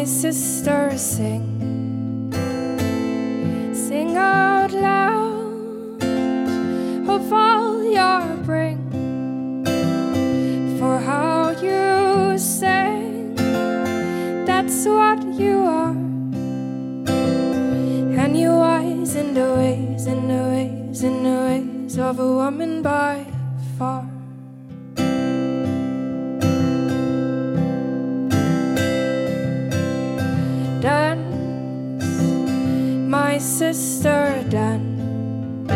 my sister sing, sing out loud of all your bring, for how you sing, that's what you are, and you wise in the ways, in the ways, in the ways of a woman by far. My sister dance,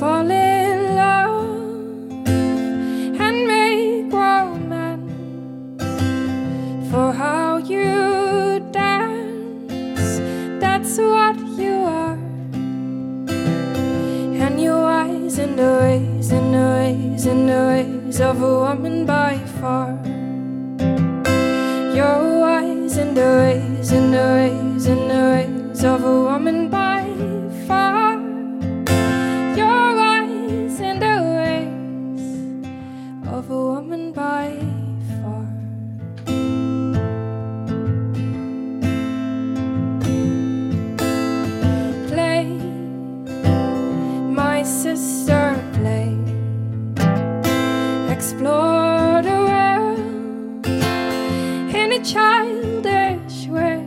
fall in love and make romance for how you dance. That's what you are, and you wise in the ways, in the ways, in the ways of a woman by far. You're wise in the ways, in the ways, Explore the world in a childish way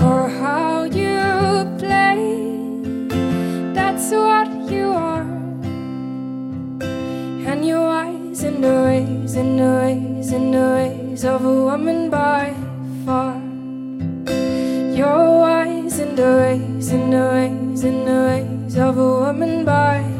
for how you play. That's what you are, and you're wise in the ways, in the ways, in the ways of a woman by far. You're wise in the ways, in the ways, in the ways of a woman by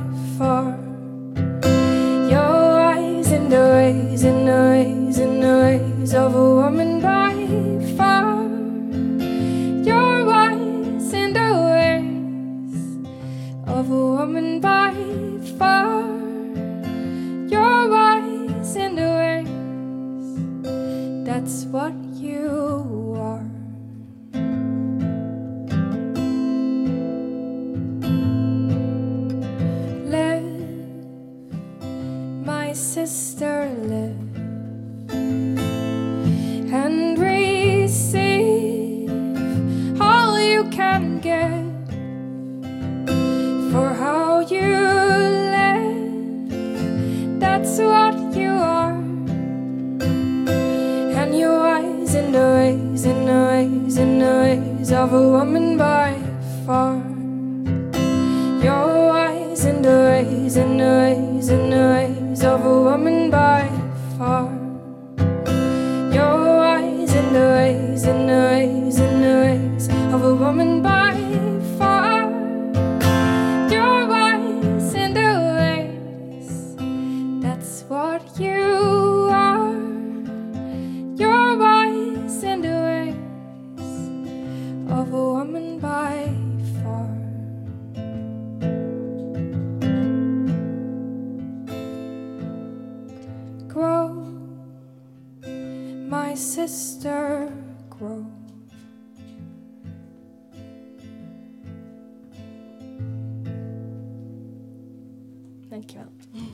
That's what you are. Live, my sister, live ways, the ways of a woman by far. You're and in the ways, and the ways, in the ways of a woman by far. my sister grow. Thank you.